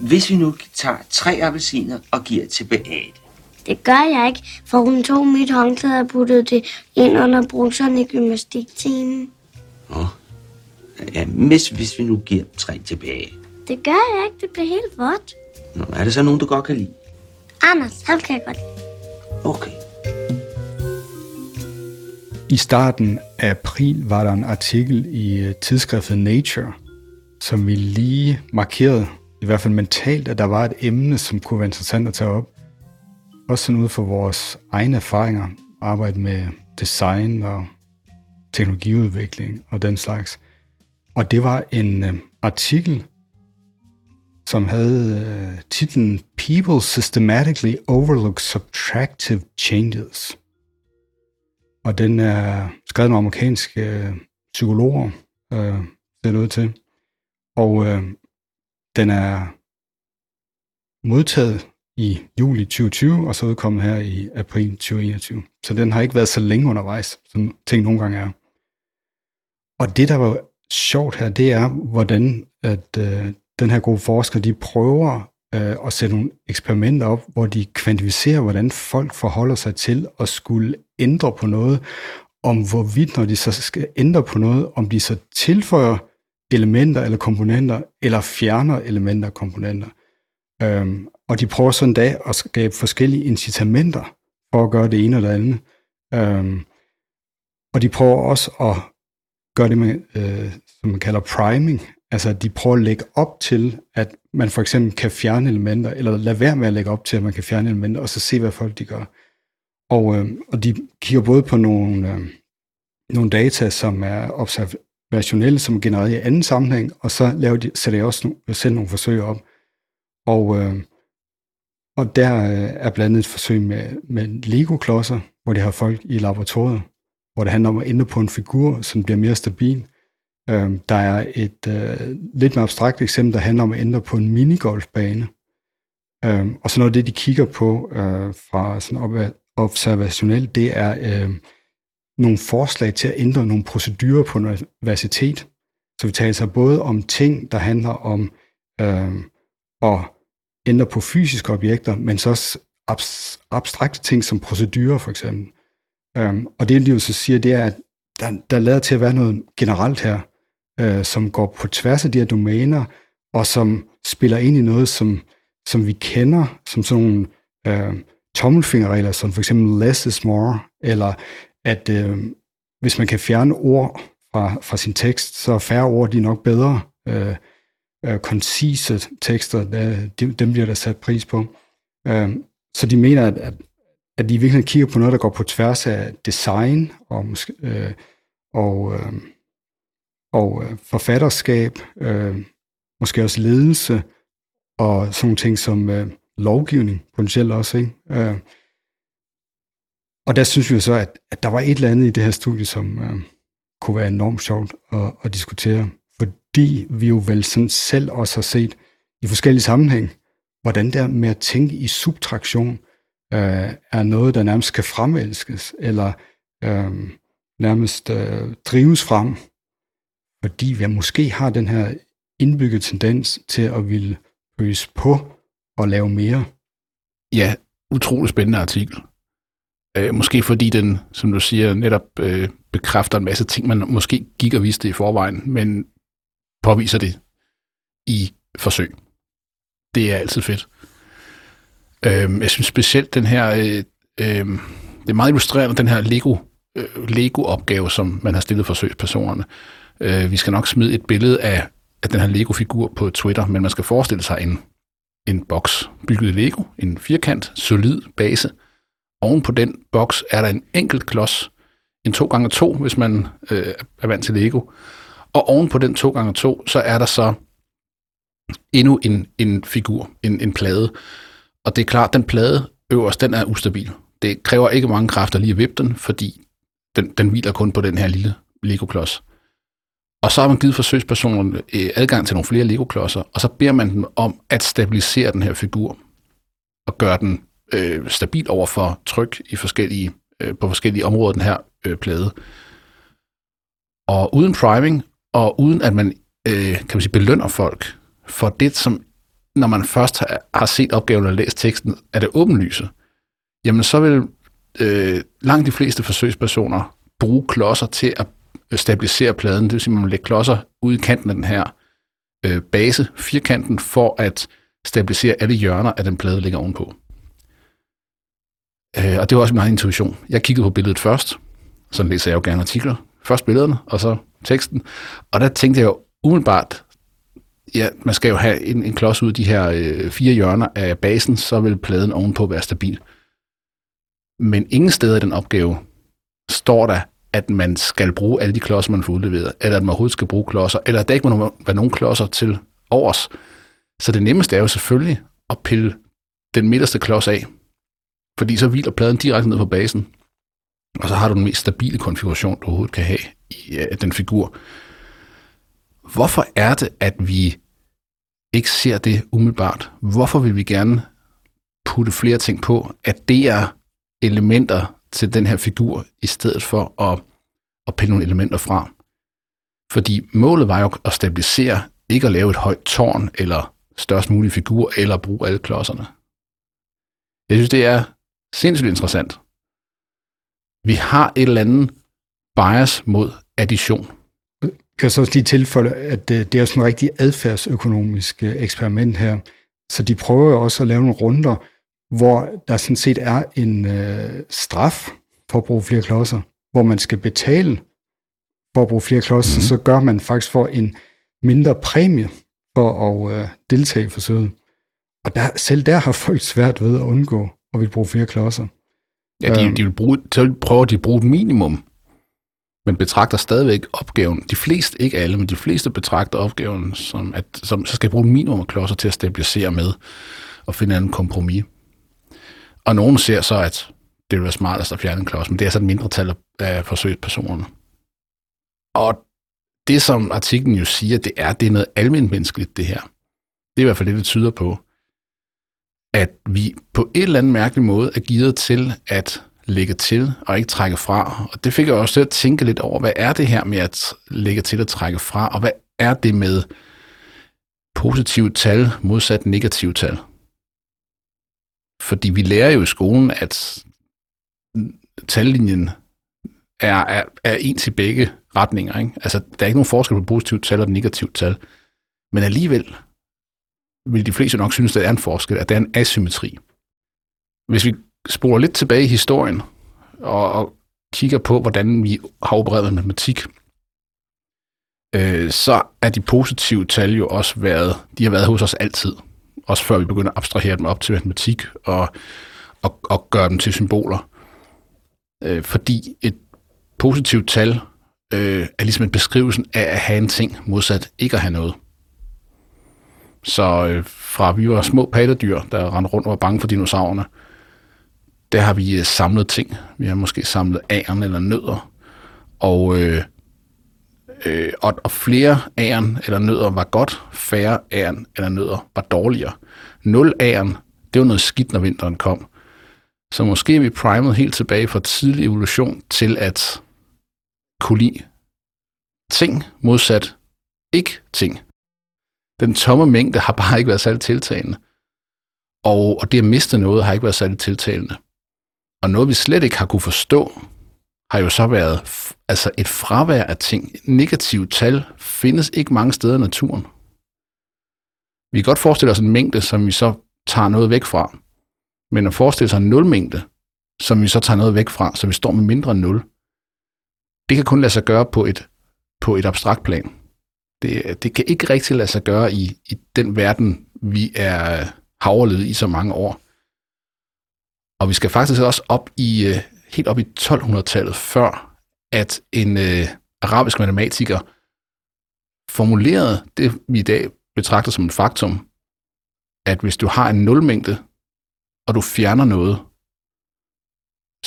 hvis vi nu tager tre appelsiner og giver til Beate. Det gør jeg ikke, for hun tog mit håndklæde og puttede det ind under bruserne i gymnastiktimen. Nå, ja, hvis, hvis vi nu giver tre tilbage. Det gør jeg ikke, det bliver helt vådt. Nå, er det så nogen, du godt kan lide? Anders, ham kan jeg godt lide. Okay. I starten af april var der en artikel i øh, tidsskriftet Nature, som vi lige markerede, i hvert fald mentalt, at der var et emne, som kunne være interessant at tage op. Også sådan ud for vores egne erfaringer, arbejde med design og teknologiudvikling og den slags. Og det var en øh, artikel, som havde øh, titlen People Systematically Overlook Subtractive Changes. Og den er skrevet af amerikanske øh, psykologer, øh, ser det ud til. Og øh, den er modtaget i juli 2020, og så udkommet her i april 2021. Så den har ikke været så længe undervejs, som ting nogle gange er. Og det, der var sjovt her, det er, hvordan at øh, den her gruppe forskere, de prøver øh, at sætte nogle eksperimenter op, hvor de kvantificerer, hvordan folk forholder sig til at skulle ændre på noget, om hvorvidt, når de så skal ændre på noget, om de så tilføjer elementer eller komponenter, eller fjerner elementer og komponenter. Øhm, og de prøver sådan dag at skabe forskellige incitamenter for at gøre det ene eller det andet. Øhm, og de prøver også at gøre det, med, øh, som man kalder priming, Altså, de prøver at lægge op til, at man for eksempel kan fjerne elementer, eller lade være med at lægge op til, at man kan fjerne elementer, og så se, hvad folk de gør. Og, øh, og de kigger både på nogle, øh, nogle data, som er versionelle, som genererer i anden sammenhæng, og så laver de, sætter jeg også no, selv nogle forsøg op. Og, øh, og der øh, er blandt andet et forsøg med, med Lego-klodser, hvor de har folk i laboratoriet, hvor det handler om at ændre på en figur, som bliver mere stabil. Øh, der er et øh, lidt mere abstrakt eksempel, der handler om at ændre på en minigolfbane. Øh, og så noget af det, de kigger på øh, fra sådan op- observationelt, det er øh, nogle forslag til at ændre nogle procedurer på universitet. Så vi taler så både om ting, der handler om øh, at ændre på fysiske objekter, men så også abs- abstrakte ting som procedurer for eksempel. Øh, og det, de jo så siger, det er, at der, der lader til at være noget generelt her, øh, som går på tværs af de her domæner, og som spiller ind i noget, som, som vi kender, som sådan nogle øh, tommelfingerregler, som for eksempel less is more, eller at øh, hvis man kan fjerne ord fra, fra sin tekst, så er færre ord, de er nok bedre. Øh, øh, koncise tekster, der, de, dem bliver der sat pris på. Øh, så de mener, at, at, at de i virkeligheden kigger på noget, der går på tværs af design og, måske, øh, og øh, og øh, forfatterskab, øh, måske også ledelse, og sådan nogle ting som øh, lovgivning potentielt også. Ikke? Øh, og der synes vi så, at, at der var et eller andet i det her studie, som øh, kunne være enormt sjovt at, at diskutere, fordi vi jo vel sådan selv også har set i forskellige sammenhæng, hvordan der med at tænke i subtraktion øh, er noget, der nærmest kan fremelskes, eller øh, nærmest øh, drives frem fordi vi måske har den her indbygget tendens til at ville øse på og lave mere. Ja, utrolig spændende artikel. Øh, måske fordi den, som du siger, netop øh, bekræfter en masse ting, man måske gik og vidste i forvejen, men påviser det i forsøg. Det er altid fedt. Øh, jeg synes specielt den her, øh, øh, det er meget illustrerende, den her Lego, øh, Lego-opgave, som man har stillet forsøgspersonerne. Øh, vi skal nok smide et billede af, af den her Lego-figur på Twitter, men man skal forestille sig en, en boks bygget i Lego, en firkant, solid base. Oven på den boks er der en enkelt klods, en 2x2, hvis man øh, er vant til Lego. Og oven på den 2x2, så er der så endnu en, en figur, en, en plade. Og det er klart, den plade øverst, den er ustabil. Det kræver ikke mange kræfter lige at vippe den, fordi den, den hviler kun på den her lille Lego-klods. Og så har man givet forsøgspersonerne øh, adgang til nogle flere Lego-klodser, og så beder man dem om at stabilisere den her figur og gøre den øh, stabil over for tryk i forskellige, øh, på forskellige områder den her øh, plade. Og uden priming, og uden at man, øh, kan man sige, belønner folk for det, som når man først har, har set opgaven og læst teksten, er det åbenlyse, jamen så vil øh, langt de fleste forsøgspersoner bruge klodser til at stabilisere pladen. Det vil sige, at man lægger klodser ud i kanten af den her øh, base, firkanten, for at stabilisere alle hjørner af den plade, der ligger ovenpå. Øh, og det var også min egen intuition. Jeg kiggede på billedet først, så læser jeg jo gerne artikler. Først billederne, og så teksten. Og der tænkte jeg jo umiddelbart, ja, man skal jo have en, en klods ud af de her øh, fire hjørner af basen, så vil pladen ovenpå være stabil. Men ingen steder i den opgave står der, at man skal bruge alle de klodser, man får udleveret, eller at man overhovedet skal bruge klodser, eller at der ikke må være nogen klodser til overs. Så det nemmeste er jo selvfølgelig at pille den midterste klods af, fordi så hviler pladen direkte ned på basen, og så har du den mest stabile konfiguration, du overhovedet kan have i uh, den figur. Hvorfor er det, at vi ikke ser det umiddelbart? Hvorfor vil vi gerne putte flere ting på, at det er elementer til den her figur, i stedet for at, at pille nogle elementer fra? Fordi målet var jo at stabilisere, ikke at lave et højt tårn, eller størst mulig figur, eller bruge alle klodserne. Jeg synes, det er sindssygt interessant. Vi har et eller andet bias mod addition. Jeg kan så også lige tilføje, at øh, det er sådan en rigtig adfærdsøkonomisk øh, eksperiment her. Så de prøver også at lave nogle runder, hvor der sådan set er en øh, straf for at bruge flere klodser, hvor man skal betale for at bruge flere klodser, mm-hmm. så gør man faktisk for en mindre præmie for at øh, deltage i forsøget. Og der, selv der har folk svært ved at undgå at vil bruge flere klodser. Ja, de, Øhm. de vil bruge, så prøver de at bruge et minimum, men betragter stadigvæk opgaven, de fleste, ikke alle, men de fleste betragter opgaven som, at som, så skal jeg bruge minimum af klodser til at stabilisere med og finde en kompromis. Og nogen ser så, at det vil være smartest at fjerne en klods, men det er så et mindre tal af forsøgspersonerne. Og det, som artiklen jo siger, det er, det er noget almindeligt menneskeligt, det her. Det er i hvert fald det, det tyder på at vi på en eller anden mærkelig måde er givet til at lægge til og ikke trække fra. Og det fik jeg også til at tænke lidt over, hvad er det her med at lægge til og trække fra, og hvad er det med positive tal modsat negative tal? Fordi vi lærer jo i skolen, at tallinjen er, er, er en i begge retninger. Ikke? Altså, der er ikke nogen forskel på positivt tal og negativt tal. Men alligevel vil de fleste nok synes, at der er en forskel, at der er en asymmetri. Hvis vi spoler lidt tilbage i historien, og, og kigger på, hvordan vi har opereret med matematik, øh, så er de positive tal jo også været, de har været hos os altid. Også før vi begynder at abstrahere dem op til matematik og, og, og gøre dem til symboler. Øh, fordi et positivt tal øh, er ligesom en beskrivelse af at have en ting, modsat ikke at have noget. Så øh, fra vi var små pattedyr, der rendte rundt og var bange for dinosaurerne, der har vi øh, samlet ting. Vi har måske samlet æren eller nødder. Og, øh, øh, og, og flere æren eller nødder var godt, færre æren eller nødder var dårligere. Nul æren, det var noget skidt, når vinteren kom. Så måske er vi primet helt tilbage fra tidlig evolution til at kunne lide ting modsat ikke ting. Den tomme mængde har bare ikke været særlig tiltalende. Og, og det at miste noget har ikke været særlig tiltalende. Og noget, vi slet ikke har kunne forstå, har jo så været altså et fravær af ting. Negative tal findes ikke mange steder i naturen. Vi kan godt forestille os en mængde, som vi så tager noget væk fra. Men at forestille sig en nulmængde, som vi så tager noget væk fra, så vi står med mindre end nul, det kan kun lade sig gøre på et, på et abstrakt plan. Det, det kan ikke rigtig lade sig gøre i, i den verden, vi er har i så mange år. Og vi skal faktisk også op i øh, helt op i 1200-tallet, før at en øh, arabisk matematiker formulerede det, vi i dag betragter som et faktum, at hvis du har en nulmængde, og du fjerner noget,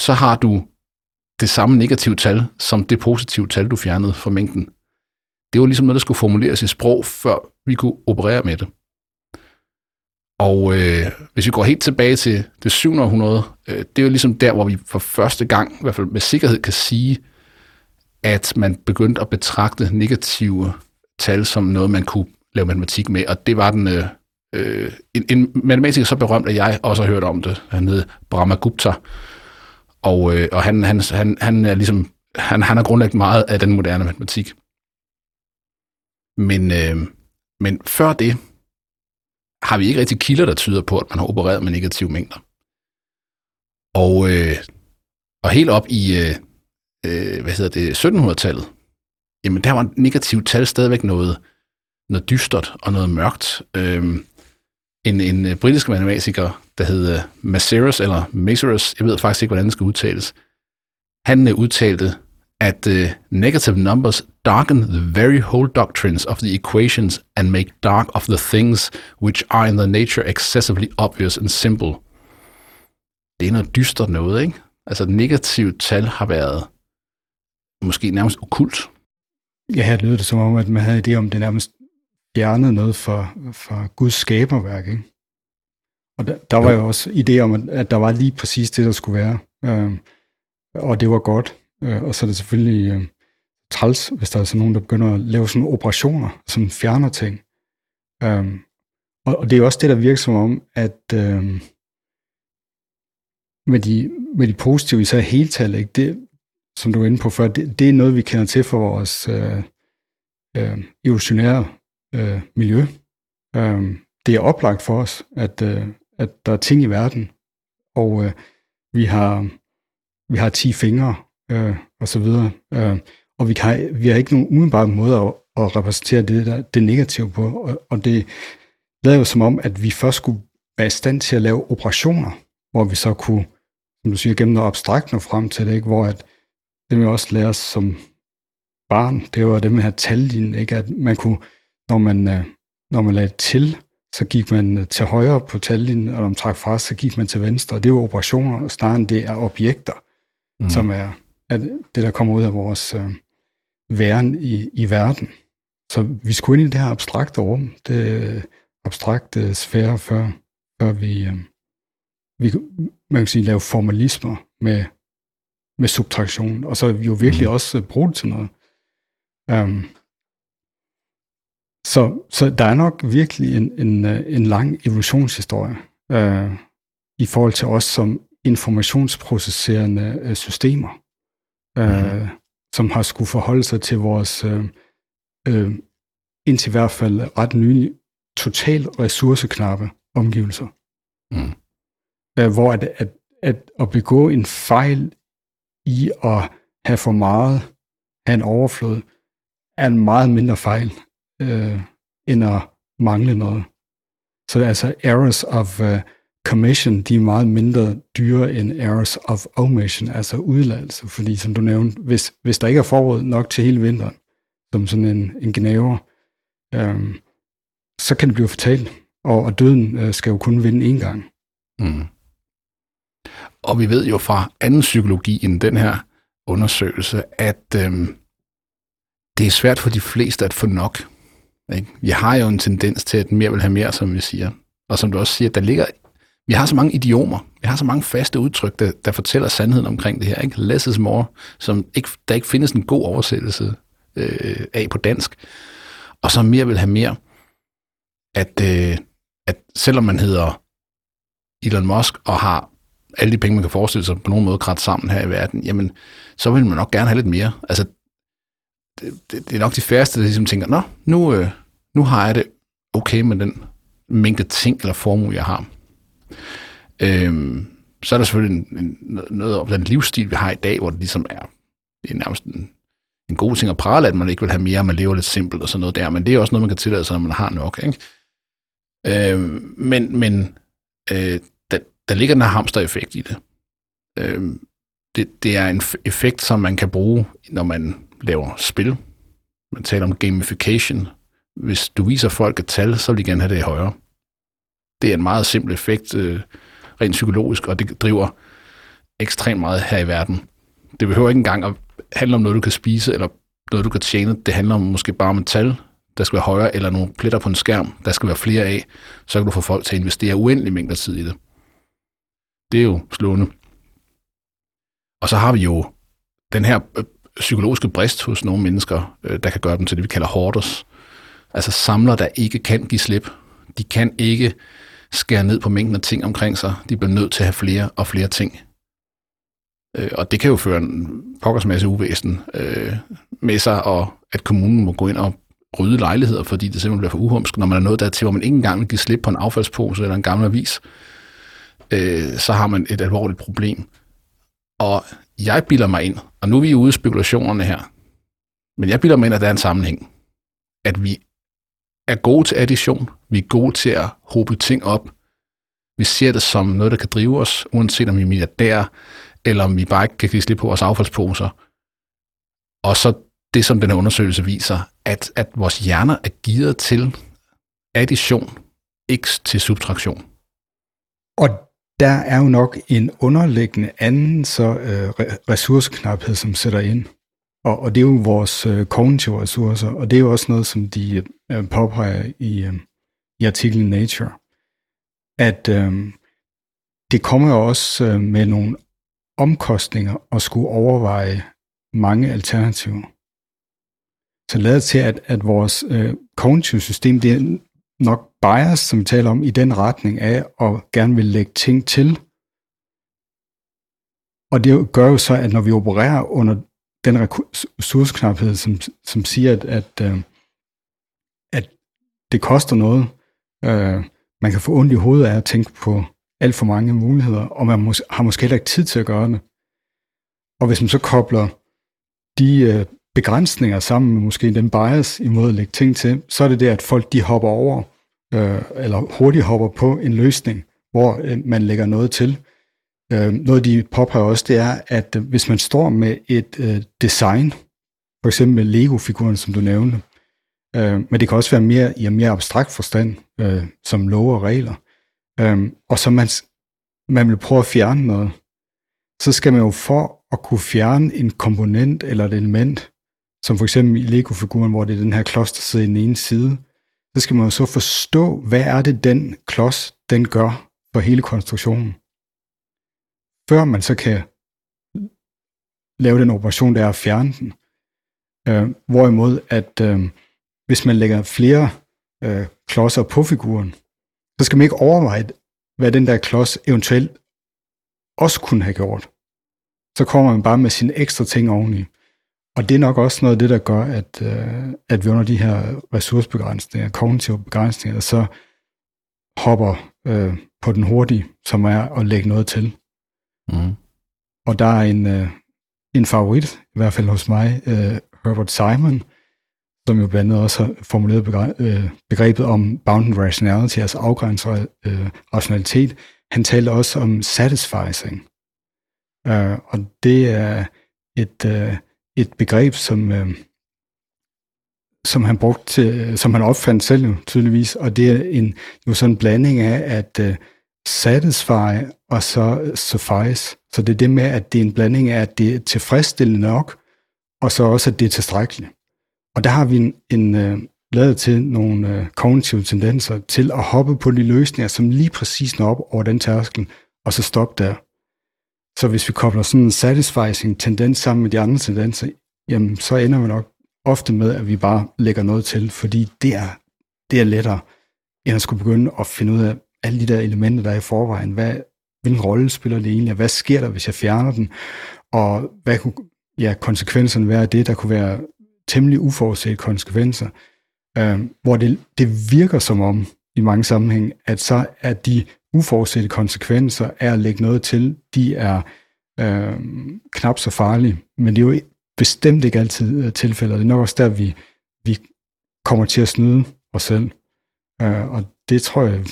så har du det samme negative tal, som det positive tal, du fjernede fra mængden. Det var ligesom noget, der skulle formuleres i sprog, før vi kunne operere med det. Og øh, hvis vi går helt tilbage til det 7. århundrede, øh, det er jo ligesom der, hvor vi for første gang, i hvert fald med sikkerhed, kan sige, at man begyndte at betragte negative tal som noget, man kunne lave matematik med, og det var den øh, øh, en, en matematiker så berømt, at jeg også har hørt om det. Han hed Brahmagupta. Og, øh, og han, han, han, han er ligesom, han, han har grundlagt meget af den moderne matematik. Men, øh, men før det har vi ikke rigtig kilder, der tyder på, at man har opereret med negative mængder. Og, øh, og helt op i øh, øh, hvad hedder det, 1700-tallet, jamen der var negativt tal stadigvæk noget, noget dystert og noget mørkt. Øh, en, en øh, britisk matematiker, der hed øh, Maserus, eller Maserus, jeg ved faktisk ikke, hvordan det skal udtales, han øh, udtalte, at uh, negative numbers darken the very whole doctrines of the equations and make dark of the things which are in the nature excessively obvious and simple. Det er noget dystert noget, ikke? Altså, negativt tal har været måske nærmest okult. Ja, her lyder det som om, at man havde idé om, det nærmest fjernede noget fra, fra Guds skaberværk, ikke? Og der, der var jo også idé om, at, at der var lige præcis det, der skulle være. Øh, og det var godt. Øh, og så er det selvfølgelig øh, træls, hvis der er sådan nogen, der begynder at lave sådan operationer, som fjerner ting. Øh, og, og det er også det, der virker som om, at øh, med, de, med de positive, især heltal, ikke? Det, som du var inde på før, det, det er noget, vi kender til for vores øh, øh, evolutionære øh, miljø. Øh, det er oplagt for os, at, øh, at der er ting i verden, og øh, vi har vi har 10 fingre øh, og så videre, øh, og vi, kan, vi har ikke nogen umiddelbare måde at, at repræsentere det, der, det negative på, og, og det lader jo som om, at vi først skulle være i stand til at lave operationer, hvor vi så kunne, som du siger, gennem noget abstrakt nå frem til det, ikke? hvor at det vi også lærer som barn, det var det med at tallinjen, ikke? at man kunne, når man, øh, når man lagde til, så gik man øh, til højre på tallinjen, og når man trak fra, så gik man til venstre. Det var operationer, snarere end det er objekter, mm. som er, er det, der kommer ud af vores øh, væren i, i verden. Så vi skulle ind i det her abstrakte rum, det abstrakte sfære, før, før vi, øh, vi man kan sige, lave formalismer med med subtraktion, og så jo virkelig mm. også bruge det til noget. Um, så, så der er nok virkelig en, en, en lang evolutionshistorie uh, i forhold til os som informationsprocesserende systemer, mm. som har skulle forholde sig til vores, uh, uh, indtil i hvert fald ret nylig, total ressourceknappe omgivelser. Mm. Uh, hvor at, at, at, at begå en fejl i at have for meget, have en overflod, er en meget mindre fejl, øh, end at mangle noget. Så altså errors of uh, commission, de er meget mindre dyre end errors of omission, altså udladelse, fordi som du nævnte, hvis, hvis der ikke er forråd nok til hele vinteren, som sådan en, en gnaver, øhm, så kan det blive fortalt, og, og døden øh, skal jo kun vinde én gang. Mm. Og vi ved jo fra anden psykologi end den her undersøgelse, at øhm, det er svært for de fleste at få nok. Ikke? Vi har jo en tendens til, at mere vil have mere, som vi siger. Og som du også siger, der ligger, vi har så mange idiomer, vi har så mange faste udtryk, der, der fortæller sandheden omkring det her. Ikke? Less is more, som ikke, der ikke findes en god oversættelse øh, af på dansk. Og så mere vil have mere. At, øh, at selvom man hedder Elon Musk og har alle de penge, man kan forestille sig på nogen måde krat sammen her i verden, jamen, så vil man nok gerne have lidt mere. Altså, det, det, det er nok de færreste, der ligesom tænker, nå, nu, øh, nu har jeg det okay med den mængde ting eller formue, jeg har. Øhm, så er der selvfølgelig en, en, noget om den livsstil, vi har i dag, hvor det ligesom er, det er nærmest en, en god ting at prale, at man ikke vil have mere, man lever lidt simpelt og sådan noget der, men det er også noget, man kan tillade sig, når man har nok. Ikke? Øhm, men men øh, der ligger den her hamster-effekt i det. Øh, det. Det er en effekt, som man kan bruge, når man laver spil. Man taler om gamification. Hvis du viser folk et tal, så vil de gerne have det højere. Det er en meget simpel effekt, øh, rent psykologisk, og det driver ekstremt meget her i verden. Det behøver ikke engang at handle om noget, du kan spise, eller noget, du kan tjene. Det handler om måske bare om et tal, der skal være højere, eller nogle pletter på en skærm, der skal være flere af. Så kan du få folk til at investere uendelig mængder tid i det. Det er jo slående. Og så har vi jo den her øh, psykologiske brist hos nogle mennesker, øh, der kan gøre dem til det, vi kalder hoarders. Altså samler, der ikke kan give slip. De kan ikke skære ned på mængden af ting omkring sig. De bliver nødt til at have flere og flere ting. Øh, og det kan jo føre en pokkers masse uvæsen øh, med sig, og at kommunen må gå ind og rydde lejligheder, fordi det simpelthen bliver for uhumsk, når man er nået dertil, hvor man ikke engang vil give slip på en affaldspose eller en gammel avis, øh, så har man et alvorligt problem. Og jeg bilder mig ind, og nu er vi ude i spekulationerne her, men jeg bilder mig ind, at der er en sammenhæng. At vi er gode til addition, vi er gode til at håbe ting op, vi ser det som noget, der kan drive os, uanset om vi er milliardærer, eller om vi bare ikke kan give slip på vores affaldsposer. Og så det, som den her undersøgelse viser, at, at vores hjerner er gearet til addition, ikke til subtraktion. Og der er jo nok en underliggende anden så øh, ressourceknaphed, som sætter ind. Og, og det er jo vores øh, kognitive ressourcer, og det er jo også noget, som de øh, påpeger i, øh, i artiklen Nature, at øh, det kommer jo også øh, med nogle omkostninger at skulle overveje mange alternativer. Så lader til, at, at vores øh, kognitive system, det er nok bias, som vi taler om, i den retning af at gerne vil lægge ting til. Og det gør jo så, at når vi opererer under den ressourceknaphed, som, som siger, at, at, øh, at det koster noget, øh, man kan få ondt i hovedet af at tænke på alt for mange muligheder, og man mås- har måske heller ikke tid til at gøre det. Og hvis man så kobler de øh, begrænsninger sammen med måske den bias imod at lægge ting til, så er det det, at folk de hopper over, øh, eller hurtigt hopper på en løsning, hvor øh, man lægger noget til. Øh, noget de påpeger også, det er, at øh, hvis man står med et øh, design, for eksempel Lego-figuren, som du nævnte, øh, men det kan også være mere i en mere abstrakt forstand, øh, som love og regler, øh, og så man, man vil prøve at fjerne noget, så skal man jo for at kunne fjerne en komponent eller et element, som for eksempel i Lego-figuren, hvor det er den her klods, der sidder i den ene side, så skal man jo så forstå, hvad er det, den klods, den gør for hele konstruktionen. Før man så kan lave den operation, der er at fjerne den. Øh, hvorimod, at øh, hvis man lægger flere øh, klodser på figuren, så skal man ikke overveje, hvad den der klods eventuelt også kunne have gjort. Så kommer man bare med sine ekstra ting oveni. Og det er nok også noget af det, der gør, at, øh, at vi under de her ressourcebegrænsninger, kognitive begrænsninger, så hopper øh, på den hurtige, som er at lægge noget til. Mm. Og der er en, øh, en favorit, i hvert fald hos mig, øh, Herbert Simon, som jo blandt andet også har formuleret øh, begrebet om bounded rationality, altså afgrænset øh, rationalitet. Han talte også om satisficing. Øh, og det er et... Øh, et begreb, som, øh, som han brugte til, øh, som han opfandt selv jo, tydeligvis, og det er en, jo sådan en blanding af at øh, satisfy og så øh, suffice. Så det er det med, at det er en blanding af, at det er tilfredsstillende nok, og så også, at det er tilstrækkeligt. Og der har vi en, en øh, lavet til nogle øh, kognitive tendenser til at hoppe på de løsninger, som lige præcis når op over den tærskel, og så stoppe der. Så hvis vi kobler sådan en satisfying tendens sammen med de andre tendenser, jamen så ender vi nok ofte med, at vi bare lægger noget til, fordi det er, det er lettere, end at skulle begynde at finde ud af alle de der elementer, der er i forvejen. Hvad, hvilken rolle spiller det egentlig? Hvad sker der, hvis jeg fjerner den? Og hvad kunne ja, konsekvenserne være af det? Der kunne være temmelig uforudsete konsekvenser, øh, hvor det, det virker som om, i mange sammenhænge, at så er de uforudsete konsekvenser af at lægge noget til, de er øh, knap så farlige. Men det er jo bestemt ikke altid øh, tilfældet. Det er nok også der, vi, vi kommer til at snyde os selv. Øh, og det tror jeg,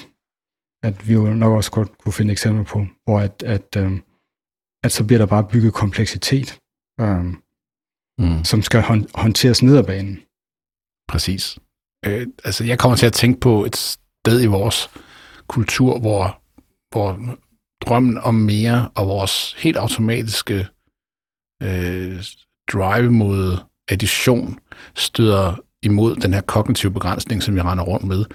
at vi jo nok også godt kunne finde eksempler på, hvor at, at, øh, at så bliver der bare bygget kompleksitet, øh, mm. som skal hon- håndteres ned ad banen. Præcis. Øh, altså, jeg kommer til at tænke på et sted i vores kultur, hvor, hvor drømmen om mere og vores helt automatiske øh, drive mod addition støder imod den her kognitive begrænsning, som vi render rundt med.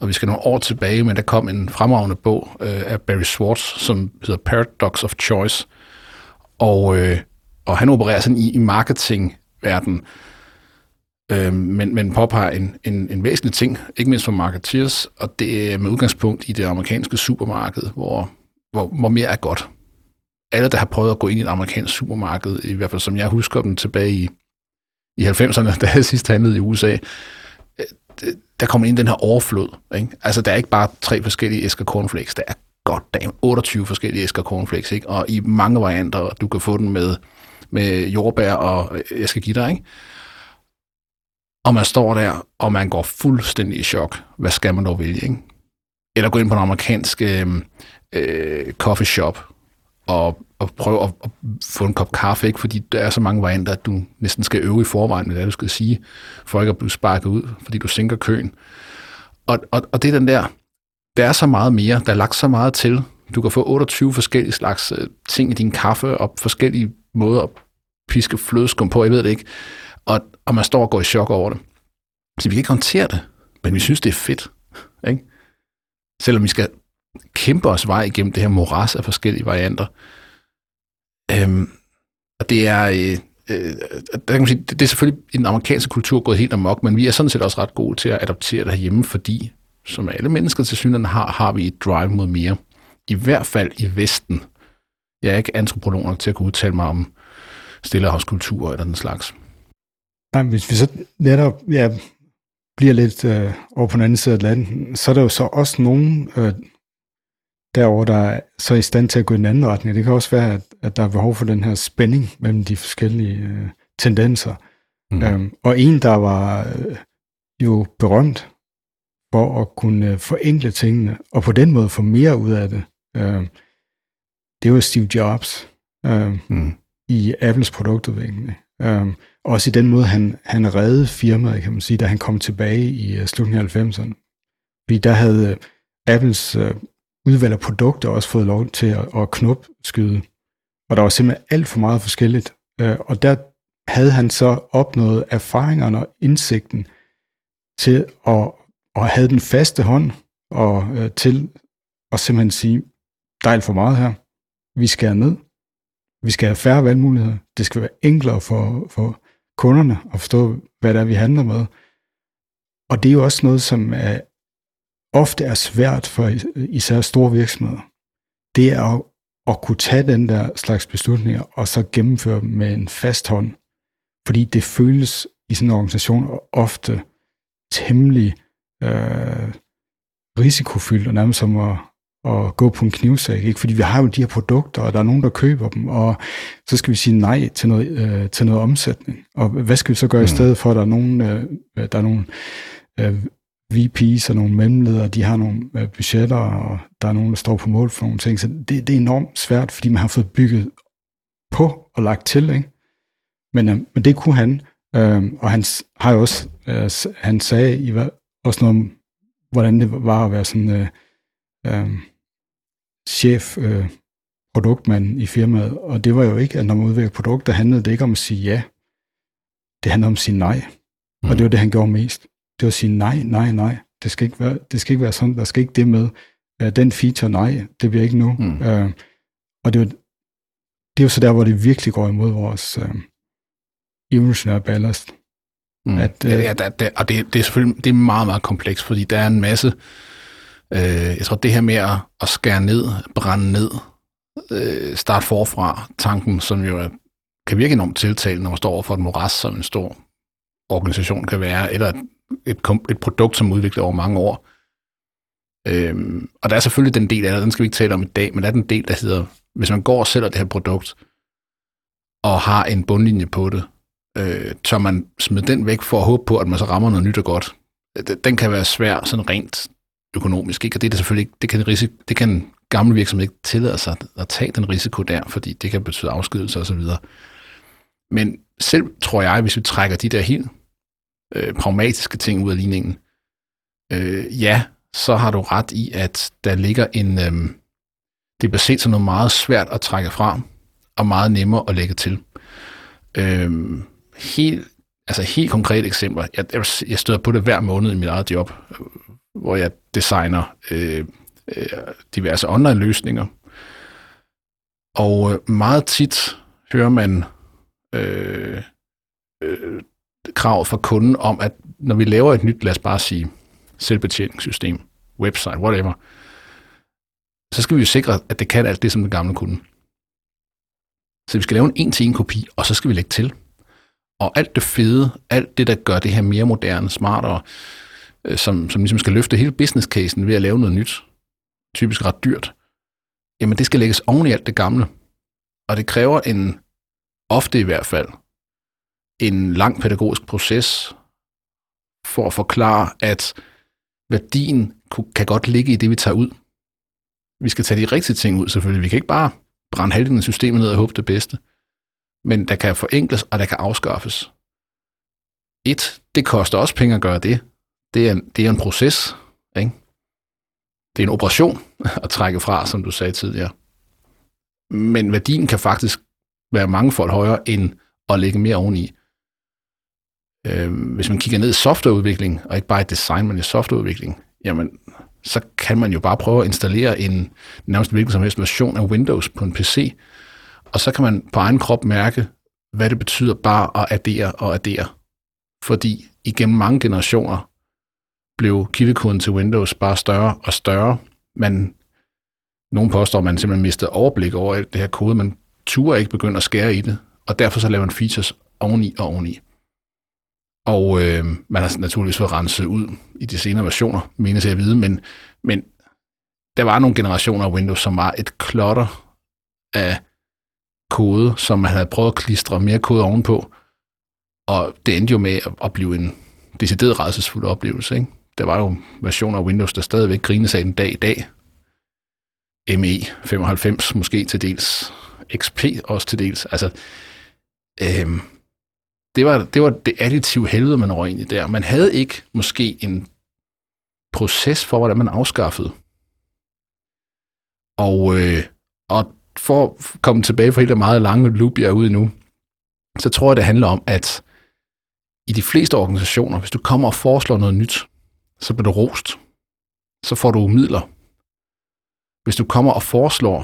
Og vi skal nogle år tilbage, men der kom en fremragende bog øh, af Barry Schwartz, som hedder Paradox of Choice. Og, øh, og han opererer sådan i, i marketingverdenen, Øh, men, men påpeger en, en, en væsentlig ting, ikke mindst for marketeers, og det er med udgangspunkt i det amerikanske supermarked, hvor, hvor, hvor mere er godt. Alle, der har prøvet at gå ind i et amerikansk supermarked, i hvert fald som jeg husker dem tilbage i, i 90'erne, da jeg sidst handlede i USA, øh, der kommer ind den her overflod. Ikke? Altså, der er ikke bare tre forskellige æsker cornflakes, der er godt dag 28 forskellige æsker cornflakes, ikke? og i mange varianter, du kan få den med, med jordbær og øh, jeg skal give dig, ikke? Og man står der, og man går fuldstændig i chok. Hvad skal man dog vælge, ikke? Eller gå ind på en amerikansk øh, øh, coffee shop og, og prøve at, at få en kop kaffe, ikke? fordi der er så mange varianter, at du næsten skal øve i forvejen med det, du skal sige, for ikke at blive sparket ud, fordi du sænker køen. Og, og, og det er den der, der er så meget mere, der er lagt så meget til. Du kan få 28 forskellige slags øh, ting i din kaffe, og forskellige måde at piske flødeskum på, jeg ved det ikke. Og, og man står og går i chok over det. Så vi kan ikke håndtere det, men vi synes, det er fedt. Ikke? Selvom vi skal kæmpe os vej igennem det her moras af forskellige varianter. Øhm, og det er, øh, øh, der kan man sige, det, det er selvfølgelig i den amerikanske kultur gået helt amok, men vi er sådan set også ret gode til at adoptere det herhjemme, fordi som alle mennesker til synligheden har, har vi et drive mod mere. I hvert fald i Vesten. Jeg er ikke antropolog nok til at kunne udtale mig om stillehavskultur eller den slags. Nej, hvis vi så netop ja, bliver lidt øh, over på den anden side af landet, så er der jo så også nogen øh, derover der er så i stand til at gå i en anden retning. Det kan også være, at, at der er behov for den her spænding mellem de forskellige øh, tendenser. Mm. Øhm, og en, der var øh, jo berømt for at kunne øh, forenkle tingene, og på den måde få mere ud af det, øh, det var Steve Jobs øh, mm. i Apples produktudvikling. Øh, også i den måde, han, han reddede firmaet, kan man sige, da han kom tilbage i uh, slutningen af 90'erne. Fordi der havde uh, Apples uh, udvalg af produkter også fået lov til at, at knopskyde. Og der var simpelthen alt for meget forskelligt. Uh, og der havde han så opnået erfaringerne og indsigten til at, at have den faste hånd og uh, til at simpelthen sige, der er alt for meget her. Vi skærer ned. Vi skal have færre valgmuligheder. Det skal være enklere for, for kunderne at forstå, hvad det er, vi handler med. Og det er jo også noget, som er, ofte er svært for især store virksomheder. Det er at, at kunne tage den der slags beslutninger og så gennemføre dem med en fast hånd. Fordi det føles i sådan en organisation ofte temmelig øh, risikofyldt og nærmest som at, at gå på en knivsæk, ikke? fordi vi har jo de her produkter, og der er nogen, der køber dem, og så skal vi sige nej til noget, øh, til noget omsætning. Og hvad skal vi så gøre mm. i stedet for, at der er nogen, øh, der er nogen øh, VP's og nogle mellemledere, de har nogle øh, budgetter, og der er nogen, der står på mål for nogle ting, så det, det er enormt svært, fordi man har fået bygget på og lagt til, ikke? Men, øh, men det kunne han, øh, og han har jo også, øh, han sagde i, også noget om, hvordan det var at være sådan øh, øh, chef øh, produktmand i firmaet, og det var jo ikke, at når man udvikler produkter, handlede det ikke om at sige ja. Det handlede om at sige nej. Mm. Og det var det, han gjorde mest. Det var at sige nej, nej, nej. Det skal ikke være, det skal ikke være sådan. Der skal ikke det med. Uh, den feature, nej, det bliver ikke nu. Mm. Uh, og det var, det er jo så der, hvor det virkelig går imod vores uh, evolutionære ballast. Mm. At, uh, ja, ja der, der, og det, det er selvfølgelig det er meget, meget kompleks, fordi der er en masse Øh, jeg tror, det her med at, at skære ned, brænde ned, øh, starte forfra, tanken, som jo er, kan virke enormt tiltalende, når man står over for et moras, som en stor organisation kan være, eller et, et, et produkt, som udviklet over mange år. Øhm, og der er selvfølgelig den del af det, den skal vi ikke tale om i dag, men der er den del, der hedder, hvis man går og sælger det her produkt, og har en bundlinje på det, øh, tør man smide den væk for at håbe på, at man så rammer noget nyt og godt. Øh, den kan være svær sådan rent økonomisk. Ikke? Og det er det selvfølgelig ikke, det kan, risiko, det kan gamle virksomhed ikke tillade sig at tage den risiko der, fordi det kan betyde afskedelse osv. Men selv tror jeg, hvis vi trækker de der helt øh, pragmatiske ting ud af ligningen, øh, ja, så har du ret i, at der ligger en... Øh, det bliver set som noget meget svært at trække fra, og meget nemmere at lægge til. Øh, helt, altså helt konkrete eksempler. Jeg, jeg støder på det hver måned i mit eget job, hvor jeg designer øh, øh, diverse online-løsninger. Og øh, meget tit hører man øh, øh, krav fra kunden om, at når vi laver et nyt, lad os bare sige, selvbetjeningssystem, website, whatever, så skal vi jo sikre, at det kan alt det, som den gamle kunne. Så vi skal lave en en-til-en kopi, og så skal vi lægge til. Og alt det fede, alt det, der gør det her mere moderne, smartere, Øh, som, som ligesom skal løfte hele business casen ved at lave noget nyt, typisk ret dyrt, jamen det skal lægges oven i alt det gamle. Og det kræver en, ofte i hvert fald, en lang pædagogisk proces for at forklare, at værdien kan godt ligge i det, vi tager ud. Vi skal tage de rigtige ting ud, selvfølgelig. Vi kan ikke bare brænde halvdelen af systemet ned og håbe det bedste. Men der kan forenkles, og der kan afskaffes. Et, det koster også penge at gøre det. Det er, det er en proces. Ikke? Det er en operation at trække fra, som du sagde tidligere. Men værdien kan faktisk være mangefold højere end at lægge mere oveni. Øh, hvis man kigger ned i softwareudvikling, og ikke bare i design, men i softwareudvikling, jamen, så kan man jo bare prøve at installere en nærmest hvilken som helst version af Windows på en PC, og så kan man på egen krop mærke, hvad det betyder bare at addere og addere. Fordi igennem mange generationer blev kildekoden til Windows bare større og større. Man, nogle påstår, at man simpelthen mistede overblik over alt det her kode. Man turde ikke begynde at skære i det, og derfor så laver man features oveni og oveni. Og øh, man har naturligvis fået renset ud i de senere versioner, menes jeg at vide, men, men der var nogle generationer af Windows, som var et klotter af kode, som man havde prøvet at klistre mere kode ovenpå, og det endte jo med at blive en decideret redselsfuld oplevelse. Ikke? Der var jo versioner af Windows, der stadigvæk grines af den dag i dag. ME 95 måske til dels, XP også til dels. Altså, øhm, det, var, det var det additive helvede, man røg ind i der. Man havde ikke måske en proces for, hvordan man afskaffede. Og, øh, og for at komme tilbage fra hele det meget lange loop, jeg er ude i nu, så tror jeg, det handler om, at i de fleste organisationer, hvis du kommer og foreslår noget nyt, så bliver du rost. Så får du midler. Hvis du kommer og foreslår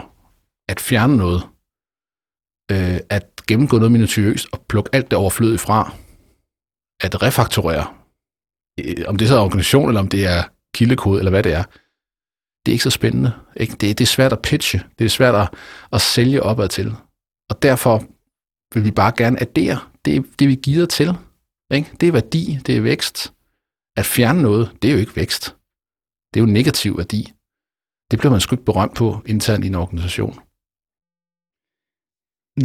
at fjerne noget, øh, at gennemgå noget minutiøst og plukke alt det overflødige fra, at refaktorere, øh, om det så er organisation, eller om det er kildekode, eller hvad det er, det er ikke så spændende. Ikke? Det, det er svært at pitche. Det er svært at, at sælge opad til. Og derfor vil vi bare gerne addere det, det vi giver til. Ikke? Det er værdi, det er vækst. At fjerne noget, det er jo ikke vækst. Det er jo negativ værdi. Det bliver man sgu ikke berømt på internt i en organisation.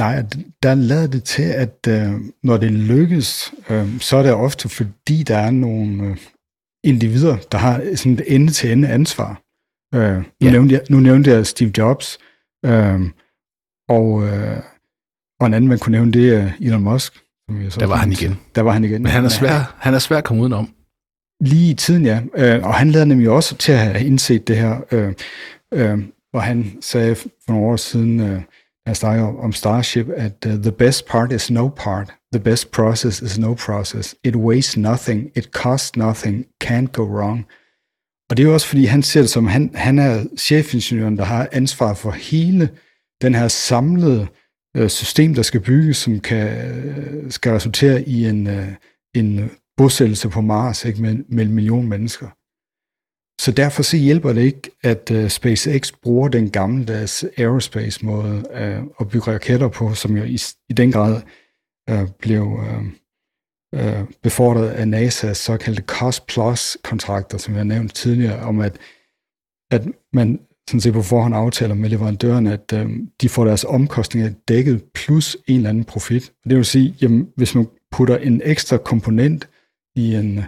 Nej, der lader det til, at øh, når det lykkes, øh, så er det ofte fordi, der er nogle øh, individer, der har sådan et ende-til-ende ansvar. Øh, nu, ja. nævnte jeg, nu nævnte jeg Steve Jobs, øh, og, øh, og en anden, man kunne nævne, det er Elon Musk. Som jeg så der var han igen. Der var han igen. Men han er svær, han er svær at komme udenom. Lige i tiden, ja. Øh, og han lader nemlig også til at have indset det her, øh, øh, hvor han sagde for nogle år siden, øh, jeg snakker om Starship, at uh, the best part is no part. The best process is no process. It weighs nothing. It costs nothing. Can't go wrong. Og det er jo også, fordi han ser det som, han, han er chefingeniøren, der har ansvar for hele den her samlede øh, system, der skal bygges, som kan, øh, skal resultere i en, øh, en bosættelse på Mars ikke, med, med en million mennesker. Så derfor så hjælper det ikke, at uh, SpaceX bruger den gammeldags aerospace-måde uh, øh, at bygge raketter på, som jo i, i den grad uh, blev uh, uh, befordret af NASA's såkaldte Cost-Plus-kontrakter, som jeg har nævnt tidligere, om at, at man sådan set på forhånd aftaler med leverandøren, at uh, de får deres omkostninger dækket plus en eller anden profit. Det vil sige, jamen, hvis man putter en ekstra komponent i en,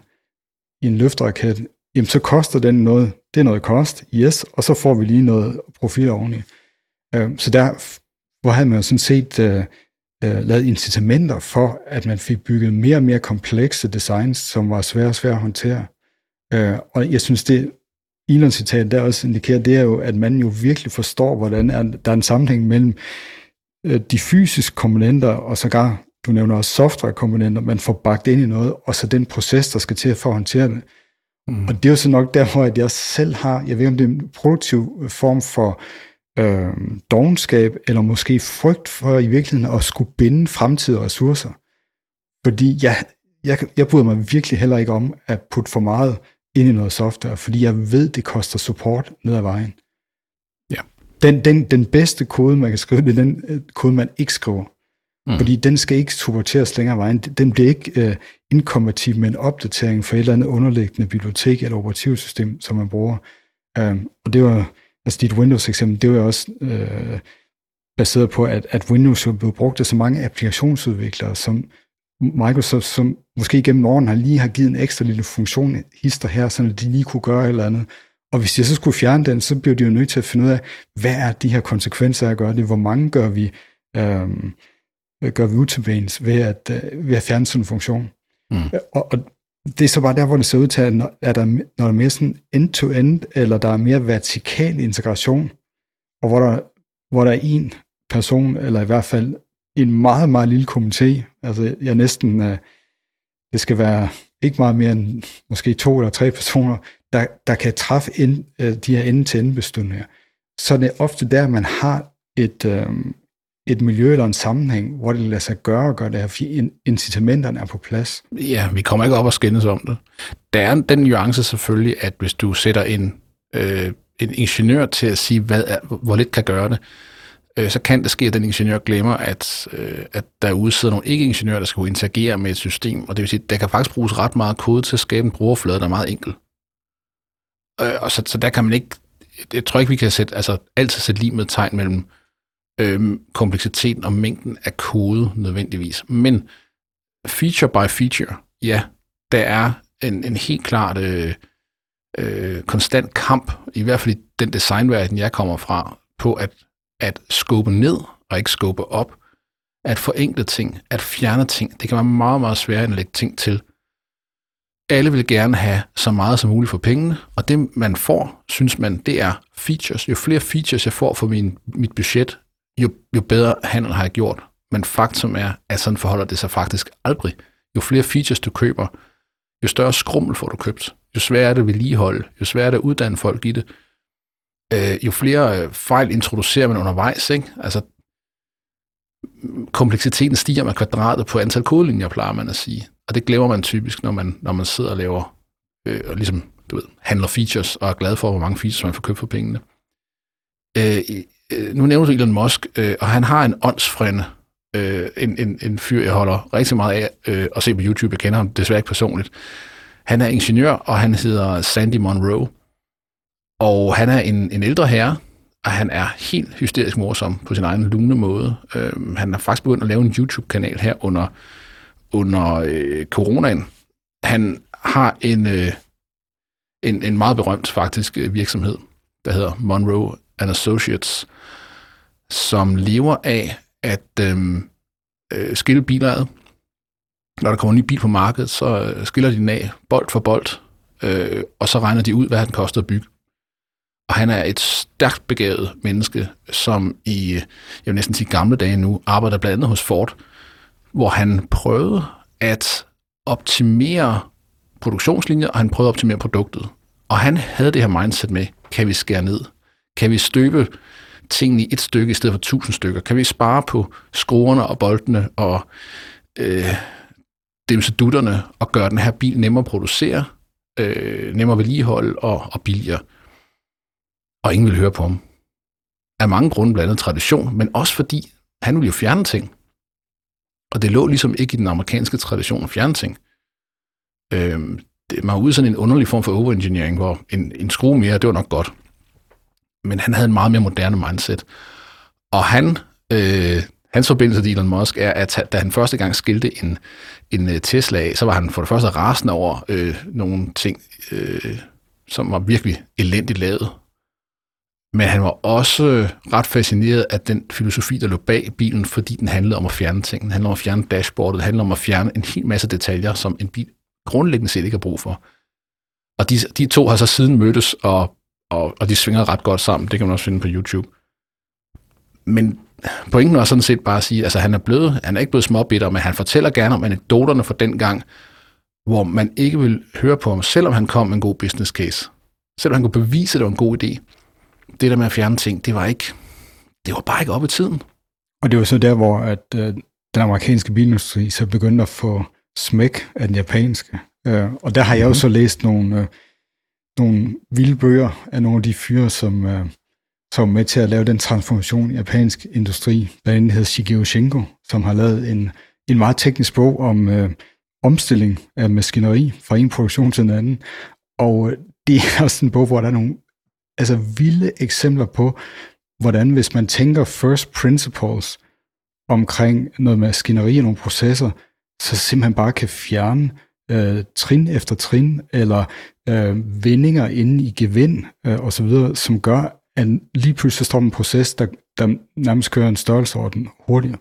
i en løfteraket, jamen så koster den noget, det er noget kost, yes, og så får vi lige noget profil oveni. Øh, så der hvor havde man sådan set uh, uh, lavet incitamenter for, at man fik bygget mere og mere komplekse designs, som var svære og svære at håndtere. Uh, og jeg synes, det Elon citat der også indikerer, det er jo, at man jo virkelig forstår, hvordan er, der er en sammenhæng mellem uh, de fysiske komponenter, og sågar, du nævner også software-komponenter, man får bagt ind i noget, og så den proces, der skal til for at håndtere det. Mm. Og det er jo så nok derfor, at jeg selv har, jeg ved ikke om det er en produktiv form for øh, dogenskab, eller måske frygt for i virkeligheden at skulle binde fremtidige ressourcer. Fordi jeg, jeg, jeg bryder mig virkelig heller ikke om at putte for meget ind i noget software, fordi jeg ved, det koster support ned ad vejen. Ja. Den, den, den bedste kode, man kan skrive, det er den øh, kode, man ikke skriver. Mm. Fordi den skal ikke supporteres længere vejen. Den bliver ikke øh, inkompatibel med en opdatering for et eller andet underliggende bibliotek eller operativsystem, som man bruger. Øh, og det var, altså dit Windows-eksempel, det var også øh, baseret på, at, at Windows jo blev brugt af så mange applikationsudviklere, som Microsoft, som måske gennem årene har lige har givet en ekstra lille funktion, hister her, så de lige kunne gøre et eller andet. Og hvis de så skulle fjerne den, så bliver de jo nødt til at finde ud af, hvad er de her konsekvenser af at gøre det? Hvor mange gør vi, Øh, gør vi utilbens ved at, øh, ved at fjerne sådan en funktion? Mm. Og, og det er så bare der, hvor det ser ud til, at når, er der, når der er mere sådan end-to-end, eller der er mere vertikal integration, og hvor der, hvor der er en person, eller i hvert fald en meget, meget lille komité. Altså, jeg næsten, det skal være ikke meget mere end måske to eller tre personer, der, der kan træffe ind, de her ende-til-ende beslutninger. Så det er ofte der, man har et, um, et miljø eller en sammenhæng, hvor det lader sig gøre og gøre det her, fordi incitamenterne er på plads. Ja, vi kommer ikke op og skændes om det. Der er den nuance selvfølgelig, at hvis du sætter en, øh, en ingeniør til at sige, hvad er, hvor lidt kan gøre det, øh, så kan det ske, at den ingeniør glemmer, at, øh, at der sidder nogle ikke-ingeniører, der skal interagere med et system, og det vil sige, at der kan faktisk bruges ret meget kode til at skabe en brugerflade, der er meget enkel. Øh, og så, så der kan man ikke, jeg tror ikke, vi kan sætte, altså, altid sætte lige med tegn mellem øh, kompleksiteten og mængden af kode nødvendigvis. Men feature by feature, ja, der er en, en helt klart øh, øh, konstant kamp, i hvert fald i den designverden, jeg kommer fra, på at at skubbe ned og ikke skubbe op, at forenkle ting, at fjerne ting. Det kan være meget, meget svært at lægge ting til. Alle vil gerne have så meget som muligt for pengene, og det man får, synes man, det er features. Jo flere features jeg får for min, mit budget, jo, jo bedre handel har jeg gjort. Men faktum er, at sådan forholder det sig faktisk aldrig. Jo flere features du køber, jo større skrummel får du købt. Jo sværere er det at vedligeholde, jo sværere er det at uddanne folk i det, øh, jo flere øh, fejl introducerer man undervejs. Ikke? Altså, kompleksiteten stiger med kvadratet på antal kodelinjer, plejer man at sige. Og det glemmer man typisk, når man, når man sidder og laver, øh, og ligesom, du ved, handler features, og er glad for, hvor mange features man får købt for pengene. Øh, Øh, nu nævner du Elon Musk, øh, og han har en åndsfrænde, øh, en, en, en fyr, jeg holder rigtig meget af øh, at se på YouTube. Jeg kender ham desværre ikke personligt. Han er ingeniør, og han hedder Sandy Monroe. Og han er en, en ældre herre, og han er helt hysterisk morsom på sin egen lune måde. Øh, han har faktisk begyndt at lave en YouTube-kanal her under, under øh, coronaen. Han har en, øh, en, en meget berømt faktisk øh, virksomhed, der hedder Monroe and Associates, som lever af at øh, øh, skille biler ad. Når der kommer en ny bil på markedet, så øh, skiller de den af bold for bold, øh, og så regner de ud, hvad den koster at bygge. Og han er et stærkt begavet menneske, som i, øh, jeg vil næsten sige gamle dage nu, arbejder blandt andet hos Ford, hvor han prøvede at optimere produktionslinjer, og han prøvede at optimere produktet. Og han havde det her mindset med, kan vi skære ned? Kan vi støbe tingene i et stykke i stedet for tusind stykker? Kan vi spare på skruerne og boltene og øh, dimsedutterne og gøre den her bil nemmere at producere, øh, nemmere at vedligeholde og, og billigere? og ingen vil høre på ham. Af mange grunde, blandt andet tradition, men også fordi han ville jo fjerne ting. Og det lå ligesom ikke i den amerikanske tradition at fjerne ting. Øh, det, var ude sådan en underlig form for overengineering, hvor en, en skrue mere, det var nok godt. Men han havde en meget mere moderne mindset. Og han, øh, hans forbindelse til Elon Musk er, at da han første gang skilte en, en øh, Tesla af, så var han for det første rasende over øh, nogle ting, øh, som var virkelig elendigt lavet. Men han var også ret fascineret af den filosofi, der lå bag bilen, fordi den handlede om at fjerne ting. Den handlede om at fjerne dashboardet, den handlede om at fjerne en hel masse detaljer, som en bil grundlæggende set ikke har brug for. Og de, de to har så siden mødtes, og, og, og de svinger ret godt sammen. Det kan man også finde på YouTube. Men pointen var sådan set bare at sige, altså han er blevet, han er ikke blevet småbitter, men han fortæller gerne om anekdoterne fra den gang, hvor man ikke vil høre på ham, selvom han kom med en god business case. Selvom han kunne bevise, at det var en god idé det der med at fjerne ting, det var ikke, det var bare ikke op i tiden. Og det var så der, hvor at, øh, den amerikanske bilindustri så begyndte at få smæk af den japanske. Øh, og der har jeg jo så læst nogle, øh, nogle vilde bøger af nogle af de fyre, som, øh, som er med til at lave den transformation i japansk industri. Blandt andet hedder Shigeo Shingo, som har lavet en, en meget teknisk bog om øh, omstilling af maskineri fra en produktion til en anden. Og øh, det er også en bog, hvor der er nogle altså vilde eksempler på, hvordan hvis man tænker first principles omkring noget maskineri og nogle processer, så simpelthen bare kan fjerne øh, trin efter trin, eller øh, vendinger inde i gevind øh, osv., som gør, at lige pludselig står en proces, der, der nærmest kører en størrelseorden hurtigere.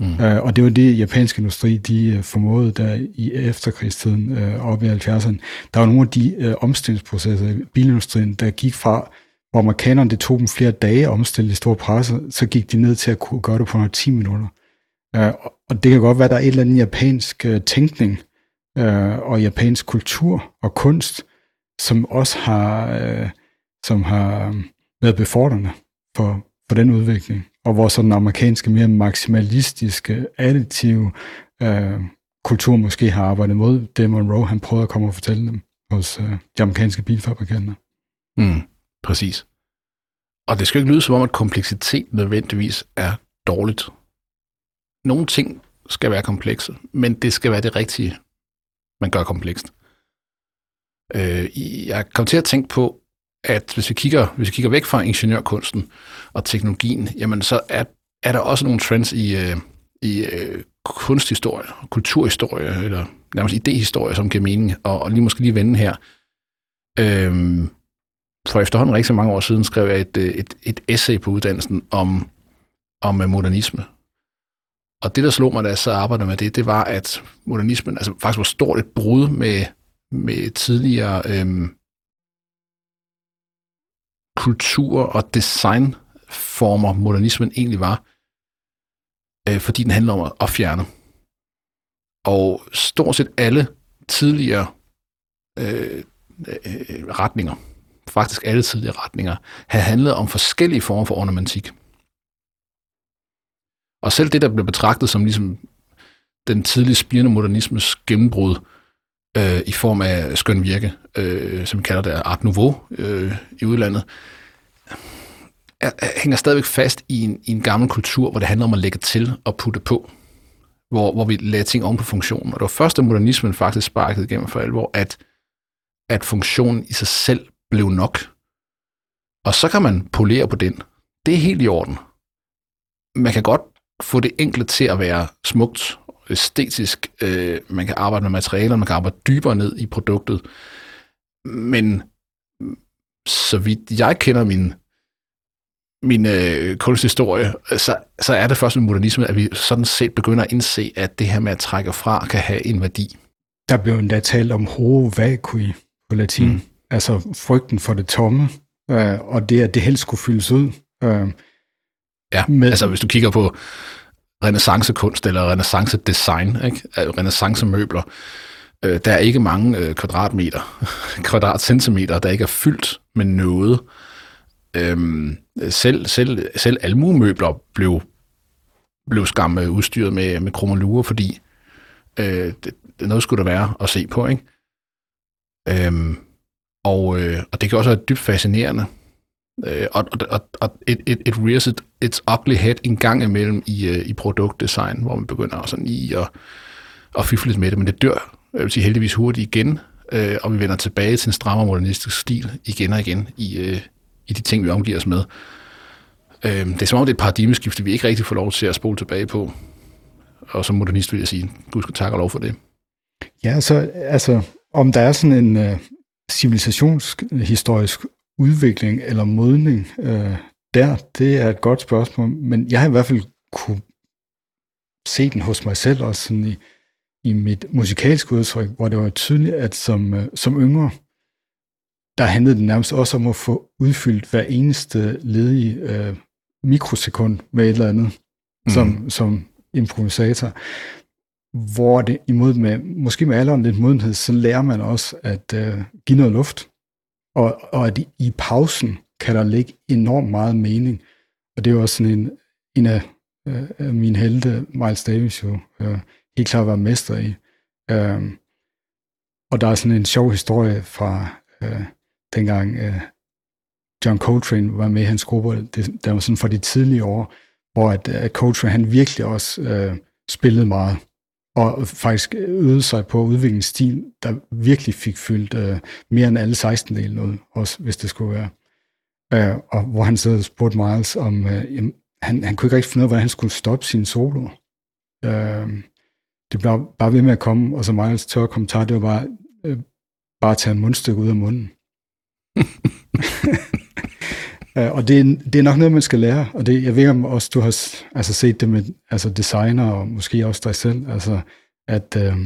Mm. Uh, og det var det, japansk industri, de uh, formåede der i efterkrigstiden uh, op i 70'erne. Der var nogle af de uh, omstillingsprocesser i bilindustrien, der gik fra, hvor amerikanerne, det tog dem flere dage at omstille de store presser, så gik de ned til at kunne gøre det på nogle 10 minutter. Uh, og det kan godt være, at der er et eller andet japansk uh, tænkning uh, og japansk kultur og kunst, som også har, øh, som har været befordrende for, for den udvikling og hvor sådan den amerikanske, mere maksimalistiske, additive øh, kultur måske har arbejdet mod det, Monroe han prøvede at komme og fortælle dem hos øh, de amerikanske bilfabrikanter. Mm, præcis. Og det skal ikke lyde som om, at kompleksitet nødvendigvis er dårligt. Nogle ting skal være komplekse, men det skal være det rigtige, man gør komplekst. Øh, jeg kom til at tænke på, at hvis vi kigger, hvis vi kigger væk fra ingeniørkunsten og teknologien, jamen så er, er der også nogle trends i, øh, i øh, kunsthistorie, kulturhistorie, eller nærmest idehistorie, som giver mening, og, og lige måske lige vende her. Øhm, for efterhånden rigtig mange år siden skrev jeg et, øh, et, et essay på uddannelsen om, om øh, modernisme. Og det, der slog mig, da jeg så arbejdede med det, det var, at modernismen altså faktisk var stort et brud med, med tidligere øhm, kultur og designformer modernismen egentlig var, øh, fordi den handler om at fjerne. Og stort set alle tidligere øh, øh, retninger, faktisk alle tidligere retninger, havde handlet om forskellige former for ornamentik. Og selv det, der blev betragtet som ligesom den tidlige spirende modernismes gennembrud øh, i form af skøn virke, øh, som vi kalder det Art Nouveau øh, i udlandet, er, er, hænger stadigvæk fast i en, i en gammel kultur, hvor det handler om at lægge til og putte på, hvor, hvor vi lagde ting oven på funktionen. Og det var først, da modernismen faktisk sparkede igennem for alvor, at, at funktionen i sig selv blev nok. Og så kan man polere på den. Det er helt i orden. Man kan godt få det enkle til at være smukt, æstetisk. Øh, man kan arbejde med materialer, man kan arbejde dybere ned i produktet. Men så vidt jeg kender min, min øh, kunsthistorie, så, så er det først med modernisme, at vi sådan set begynder at indse, at det her med at trække fra kan have en værdi. Der blev endda talt om horror vacui på latin, mm. altså frygten for det tomme, øh, og det, at det helst skulle fyldes ud. Øh, ja, med, altså hvis du kigger på renaissancekunst eller renaissance-design, ikke? renaissance-møbler, øh, der er ikke mange øh, kvadratmeter, kvadratcentimeter, der ikke er fyldt med noget. Øhm, selv, selv, selv almuemøbler blev, blev skam øh, udstyret med, med kromoluer, fordi øh, det, det, noget skulle der være at se på. Ikke? Øhm, og, øh, og det kan også være dybt fascinerende. Øh, og, og, og it, it, it rears it, its ugly head en gang imellem i, øh, i produktdesign, hvor man begynder sådan i at, at fifle lidt med det, men det dør jeg vil sige heldigvis hurtigt igen, øh, og vi vender tilbage til en strammere modernistisk stil igen og igen i, øh, i de ting, vi omgiver os med. Øh, det er som om, det er et paradigmeskifte, vi ikke rigtig får lov til at spole tilbage på. Og som modernist vil jeg sige, Gud skal takke og lov for det. Ja, så altså, om der er sådan en øh, civilisationshistorisk udvikling eller modning uh, der, det er et godt spørgsmål, men jeg har i hvert fald kunne se den hos mig selv også sådan i, i mit musikalske udtryk, hvor det var tydeligt, at som, uh, som yngre, der handlede det nærmest også om at få udfyldt hver eneste ledige uh, mikrosekund med et eller andet, mm. som, som improvisator. Hvor det imod med, måske med alderen lidt modenhed, så lærer man også at uh, give noget luft. Og, og at i, pausen kan der ligge enormt meget mening. Og det er også sådan en, en af, øh, mine helte, Miles Davis jo, øh, helt klart var mester i. Øh, og der er sådan en sjov historie fra øh, dengang øh, John Coltrane var med i hans gruppe, det, der var sådan fra de tidlige år, hvor at, at Coltrane han virkelig også øh, spillede meget, og faktisk øvede sig på at udvikle en stil, der virkelig fik fyldt øh, mere end alle 16 dele noget, også hvis det skulle være. Øh, og hvor han så spurgte Miles om, øh, jamen, han, han kunne ikke rigtig finde ud af, hvordan han skulle stoppe sin solo. Øh, det blev bare ved med at komme, og så Miles tørre kommentar, det var bare, øh, bare at tage en mundstykke ud af munden. Øh, og det er, det er nok noget, man skal lære, og det, jeg ved om også, du har altså, set det med altså designer, og måske også dig selv, altså, at øh,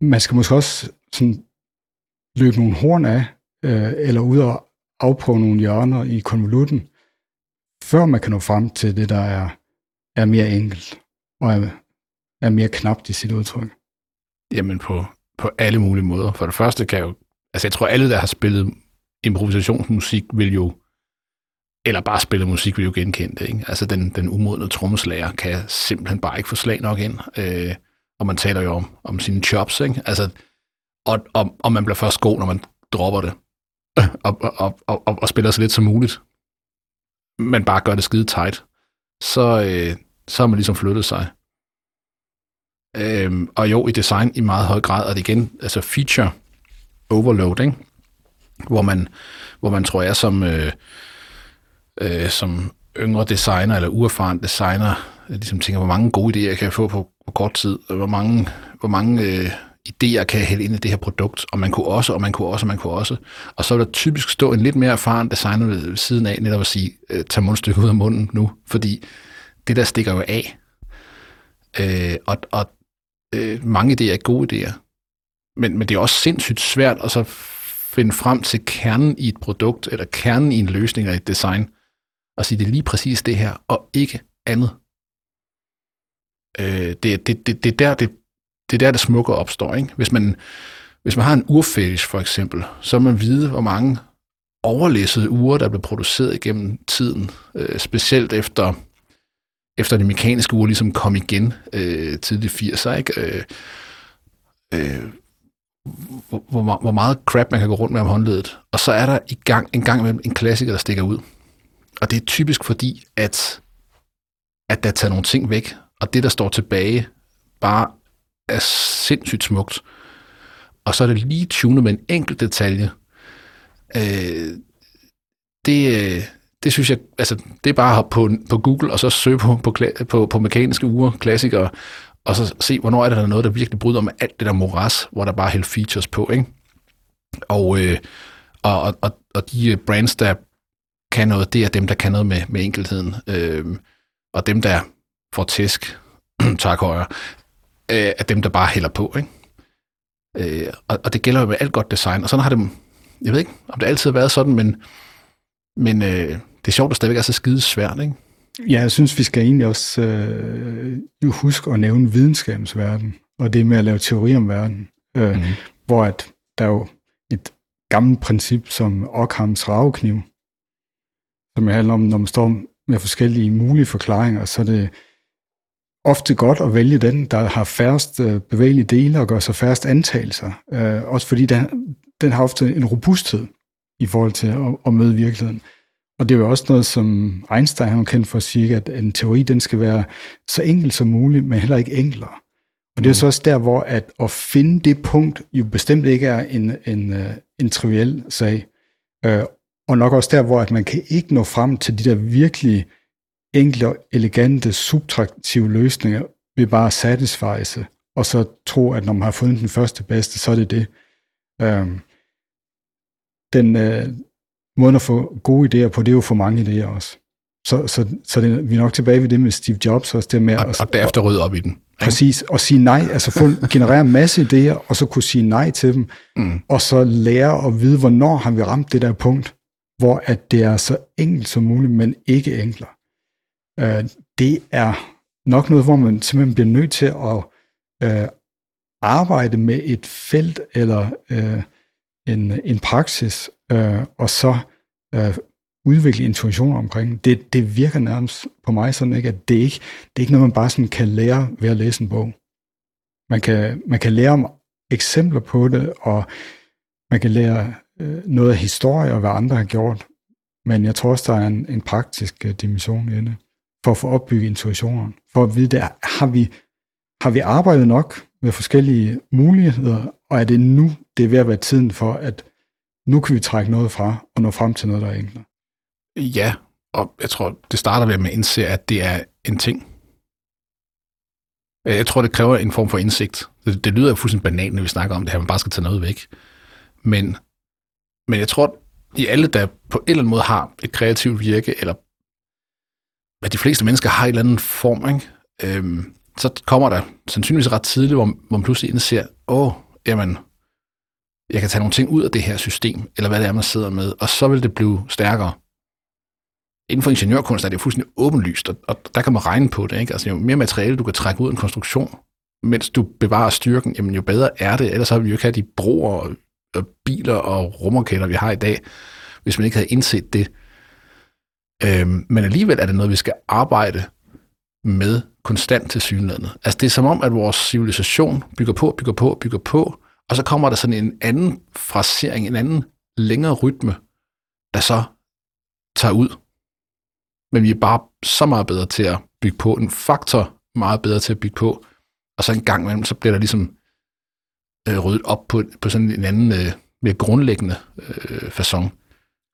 man skal måske også sådan, løbe nogle horn af, øh, eller ud og afprøve nogle hjørner i konvolutten, før man kan nå frem til det, der er, er mere enkelt, og er, er mere knapt i sit udtryk. Jamen på, på alle mulige måder. For det første kan jeg jo, altså jeg tror alle, der har spillet improvisationsmusik, vil jo eller bare spille musik, vi jo genkendte. Ikke? Altså den, den umodne trommeslager kan simpelthen bare ikke få slag nok ind. Øh, og man taler jo om, om sine chops, ikke? Altså, og, og, og man bliver først god, når man dropper det. Og, og, og, og, og spiller så lidt som muligt. Man bare gør det skide tight. Så, øh, så har man ligesom flyttet sig. Øhm, og jo, i design i meget høj grad, og det igen, altså feature overloading. Hvor man, hvor man tror jeg som, øh, øh, som yngre designer eller uerfaren designer øh, ligesom tænker, hvor mange gode idéer kan jeg få på, på kort tid, hvor mange, hvor mange øh, idéer kan jeg hælde ind i det her produkt, og man kunne også, og man kunne også, og man kunne også. Og så vil der typisk stå en lidt mere erfaren designer ved siden af, netop at sige, øh, tag mundstykket ud af munden nu, fordi det der stikker jo af. Øh, og og øh, mange idéer er gode idéer. Men, men det er også sindssygt svært at så finde frem til kernen i et produkt, eller kernen i en løsning eller et design, og sige, det er lige præcis det her, og ikke andet. Øh, det, det, det, det, er der, det, det er der, det smukke opstår. Ikke? Hvis, man, hvis man har en urfetish for eksempel, så man vide, hvor mange overlæssede uger, der blev produceret igennem tiden, øh, specielt efter, efter de mekaniske ur ligesom kom igen øh, tidligt 80'er, ikke? Øh, øh, hvor, hvor, hvor meget crap man kan gå rundt med om håndledet. Og så er der i gang, en gang imellem en klassiker, der stikker ud. Og det er typisk fordi, at, at der tager nogle ting væk, og det, der står tilbage, bare er sindssygt smukt. Og så er det lige tunet med en enkelt detalje. Øh, det, øh, det synes jeg, altså, det er bare at hoppe på, på Google, og så søge på, på, på, på mekaniske uger, klassikere, og så se, hvornår er der noget, der virkelig bryder med alt det der moras, hvor der bare er helt features på, ikke? Og, øh, og, og, og de øh, brands, der kan noget, det er dem, der kan noget med, med enkelheden. Øh, og dem, der får tæsk, tak højre, øh, er dem, der bare hælder på. Ikke? Øh, og, og det gælder jo med alt godt design. Og sådan har det, jeg ved ikke, om det altid har været sådan, men, men øh, det er sjovt, at det stadigvæk er så skide svært. Ikke? Ja, jeg synes, vi skal egentlig også øh, huske at nævne videnskabens verden, og det med at lave teori om verden, øh, mm. hvor at der er jo et gammelt princip som Ockhams ravekniv, som handler om, når man står med forskellige mulige forklaringer, så er det ofte godt at vælge den, der har færrest øh, bevægelige dele og gør sig færrest antagelser. Øh, også fordi den, den har ofte en robusthed i forhold til at, at møde virkeligheden. Og det er jo også noget, som Einstein har kendt for at sige, at en teori den skal være så enkel som muligt, men heller ikke enklere. Og det er mm. så også der, hvor at, at finde det punkt jo bestemt ikke er en, en, øh, en triviel sag. Øh, og nok også der, hvor at man kan ikke nå frem til de der virkelig enkle elegante, subtraktive løsninger ved bare at satisfy sig, og så tro, at når man har fundet den første bedste, så er det det. Øhm, den øh, måde at få gode idéer på, det er jo for mange idéer også. Så, så, så det, vi er nok tilbage ved det med Steve Jobs også, det med og, at, og derefter rydde op i den. Ikke? Præcis, og sige nej, altså få, generere en masse idéer, og så kunne sige nej til dem, mm. og så lære at vide, hvornår har vi ramt det der punkt, hvor at det er så enkelt som muligt, men ikke enklere. Øh, det er nok noget, hvor man simpelthen bliver nødt til at øh, arbejde med et felt eller øh, en, en praksis, øh, og så øh, udvikle intuition omkring. Det, det virker nærmest på mig sådan, ikke, at det ikke det er ikke noget, man bare sådan kan lære ved at læse en bog. Man kan, man kan lære om eksempler på det, og man kan lære øh, noget af historie og hvad andre har gjort. Men jeg tror også, der er en, en praktisk øh, dimension i det, for at få opbygget intuitionen. For at vide, der, har, vi, har vi arbejdet nok med forskellige muligheder, og er det nu, det er ved at være tiden for, at nu kan vi trække noget fra og nå frem til noget, der er enklere. Ja, og jeg tror, det starter ved at indse, at det er en ting. Jeg tror, det kræver en form for indsigt. Det, det lyder jo fuldstændig banalt, når vi snakker om det her, man bare skal tage noget væk. Men, men jeg tror, i alle, der på en eller anden måde har et kreativt virke, eller hvad de fleste mennesker har i en eller anden form, ikke? Øhm, så kommer der sandsynligvis ret tidligt, hvor, hvor man pludselig indser, åh, jamen, jeg kan tage nogle ting ud af det her system, eller hvad det er, man sidder med, og så vil det blive stærkere. Inden for ingeniørkunst er det jo fuldstændig åbenlyst, og, og der kan man regne på det. Ikke? Altså, jo mere materiale du kan trække ud af en konstruktion, mens du bevarer styrken, jamen jo bedre er det. Ellers har vi jo ikke have de broer og, og biler og rumraketter, vi har i dag, hvis man ikke havde indset det. Øhm, men alligevel er det noget, vi skal arbejde med konstant til synlandet. Altså det er som om, at vores civilisation bygger på, bygger på, bygger på, og så kommer der sådan en anden frasering, en anden længere rytme, der så tager ud. Men vi er bare så meget bedre til at bygge på, en faktor meget bedre til at bygge på, og så en gang imellem, så bliver der ligesom øh, ryddet op på, på sådan en anden, øh, mere grundlæggende øh, façon.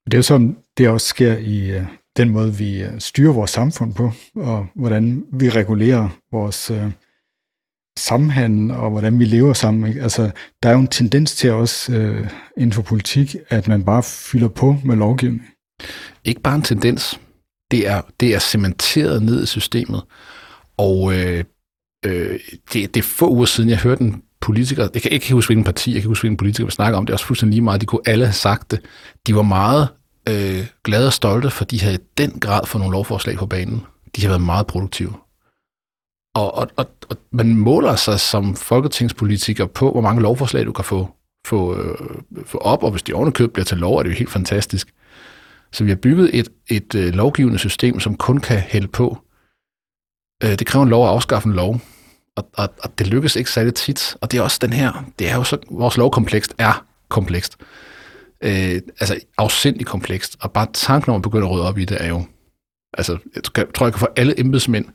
Det er jo sådan, det også sker i øh, den måde, vi øh, styrer vores samfund på, og hvordan vi regulerer vores øh, samhandel, og hvordan vi lever sammen. Ikke? Altså, der er jo en tendens til også øh, inden for politik, at man bare fylder på med lovgivning. Ikke bare en tendens. Det er, det er cementeret ned i systemet. Og øh, øh, det, det er få uger siden, jeg hørte en politikere, jeg kan ikke huske, hvilken parti, jeg kan huske, hvilken politiker vi snakker om, det er også fuldstændig lige meget, de kunne alle have sagt det. De var meget øh, glade og stolte, for de havde i den grad fået nogle lovforslag på banen. De har været meget produktive. Og, og, og, og man måler sig som folketingspolitiker på, hvor mange lovforslag du kan få, få, øh, få op, og hvis de ovenikøb bliver til lov, er det jo helt fantastisk. Så vi har bygget et, et øh, lovgivende system, som kun kan hælde på. Øh, det kræver en lov at afskaffe en lov, og, og, og det lykkes ikke særlig tit. Og det er også den her, det er jo så, vores lovkomplekst er komplekst. Øh, altså afsindig komplekst, og bare tanken om at begynde at rydde op i det er jo, altså jeg tror, jeg kan få alle embedsmænd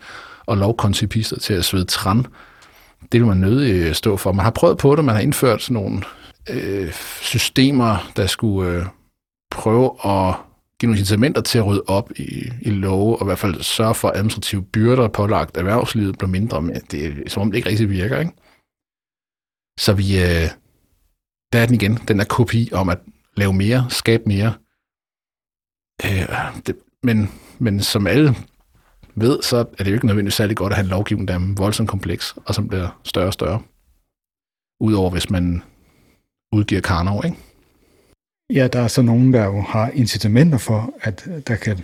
og lovkonsipister til at svede træn. Det vil man nødig øh, stå for. Man har prøvet på det, man har indført sådan nogle øh, systemer, der skulle øh, prøve at give nogle incitamenter til at rydde op i, i love, og i hvert fald sørge for, at administrative byrder pålagt erhvervslivet bliver mindre, men det er som om det ikke rigtig virker. Ikke? Så vi, øh, der er den igen, den der kopi om at lave mere, skabe mere. Øh, det, men, men som alle ved, så er det jo ikke nødvendigvis særlig godt at have en lovgivning, der er voldsomt kompleks, og som bliver større og større. Udover hvis man udgiver Karnov, ikke? Ja, der er så nogen, der jo har incitamenter for, at der kan,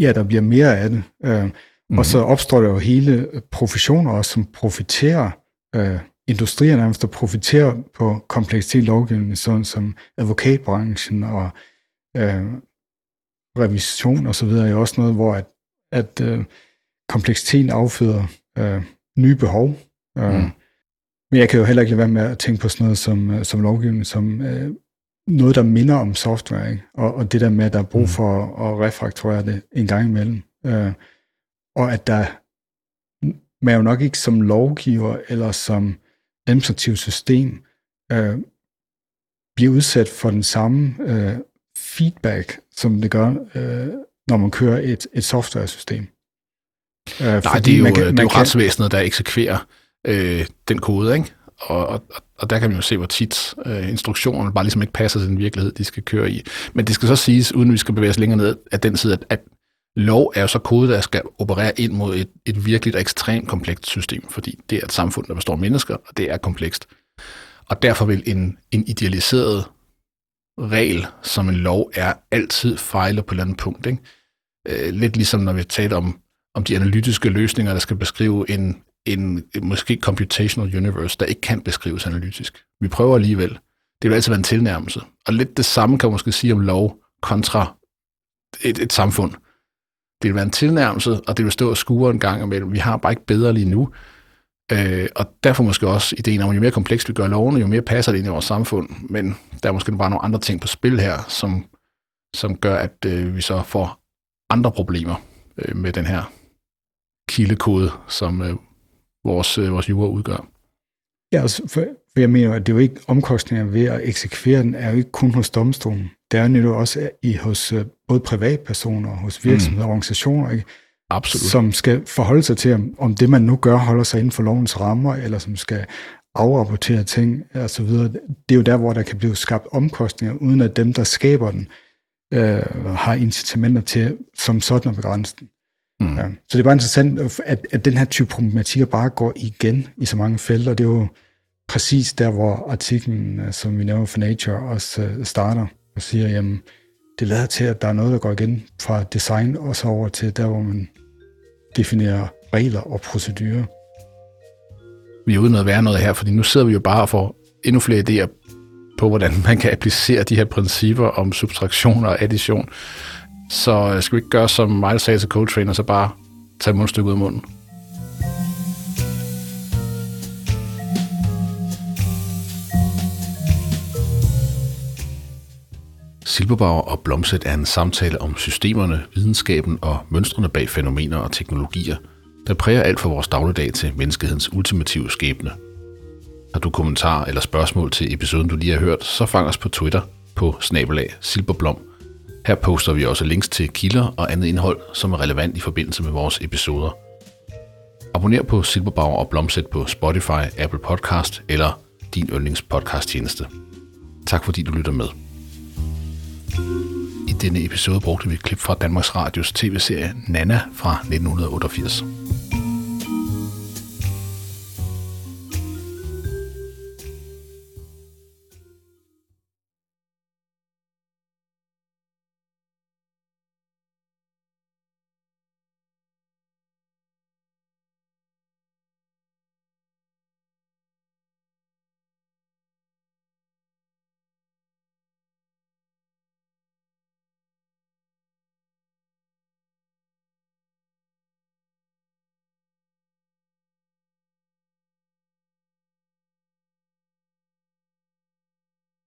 ja, der bliver mere af det. Øh, mm. Og så opstår der jo hele professioner også, som profiterer, øh, industrier nærmest, der profiterer på kompleksitet i lovgivningen, sådan som advokatbranchen og øh, revision og så videre, er jo også noget, hvor at, at øh, kompleksiteten afføder øh, nye behov. Øh, mm. Men jeg kan jo heller ikke lade være med at tænke på sådan noget som, øh, som lovgivning, som øh, noget, der minder om software, ikke? Og, og det der med, at der er brug mm. for at, at refaktorere det en gang imellem. Øh, og at der man er jo nok ikke som lovgiver eller som administrativt system øh, bliver udsat for den samme øh, feedback, som det gør, øh, når man kører et, et software-system. Øh, Nej, det er jo, man kan, det er jo kan... retsvæsenet, der eksekverer øh, den kode, ikke? Og, og, og og der kan man jo se, hvor tit øh, instruktionerne bare ligesom ikke passer til den virkelighed, de skal køre i. Men det skal så siges, uden vi skal bevæge os længere ned af den side, at, at lov er jo så kode, der skal operere ind mod et, et virkelig ekstremt komplekst system, fordi det er et samfund, der består af mennesker, og det er komplekst. Og derfor vil en, en idealiseret regel som en lov er altid fejler på et eller andet punkt. Ikke? Øh, lidt ligesom når vi taler om, om de analytiske løsninger, der skal beskrive en, en, måske computational universe, der ikke kan beskrives analytisk. Vi prøver alligevel. Det vil altid være en tilnærmelse. Og lidt det samme kan man måske sige om lov kontra et, et samfund. Det vil være en tilnærmelse, og det vil stå og skure en gang imellem. Vi har bare ikke bedre lige nu. Øh, og derfor måske også ideen om, at jo mere komplekst vi gør lovene, jo mere passer det ind i vores samfund. Men der er måske bare nogle andre ting på spil her, som, som gør, at øh, vi så får andre problemer øh, med den her kildekode, som øh, vores, øh, vores jura udgør. Ja, altså, for, for jeg mener, at det er jo ikke omkostninger ved at eksekvere den, er jo ikke kun hos domstolen. Det er jo også i, hos øh, både privatpersoner, hos virksomheder og mm. organisationer, ikke? Absolut. som skal forholde sig til, om, om det, man nu gør, holder sig inden for lovens rammer, eller som skal afrapportere ting og så videre. Det er jo der, hvor der kan blive skabt omkostninger, uden at dem, der skaber den, øh, har incitamenter til som sådan at begrænse den. Mm. Ja. Så det er bare interessant, at, at den her type problematikker bare går igen i så mange felter. Det er jo præcis der, hvor artiklen, øh, som vi nævner for Nature, også øh, starter og siger, jamen, det lader til, at der er noget, der går igen fra design og så over til der, hvor man definerer regler og procedurer. Vi er uden at være noget her, fordi nu sidder vi jo bare og får endnu flere idéer på, hvordan man kan applicere de her principper om subtraktion og addition. Så skal vi ikke gøre, som Miles sagde til co-trainer, så bare tage mundstykket ud af munden. Silberbauer og Blomset er en samtale om systemerne, videnskaben og mønstrene bag fænomener og teknologier, der præger alt for vores dagligdag til menneskehedens ultimative skæbne. Har du kommentarer eller spørgsmål til episoden, du lige har hørt, så fang os på Twitter på snabelag silberblom.com her poster vi også links til kilder og andet indhold, som er relevant i forbindelse med vores episoder. Abonner på Silberbauer og Blomset på Spotify, Apple Podcast eller din yndlingspodcasttjeneste. Tak fordi du lytter med. I denne episode brugte vi et klip fra Danmarks Radios tv-serie Nana fra 1988.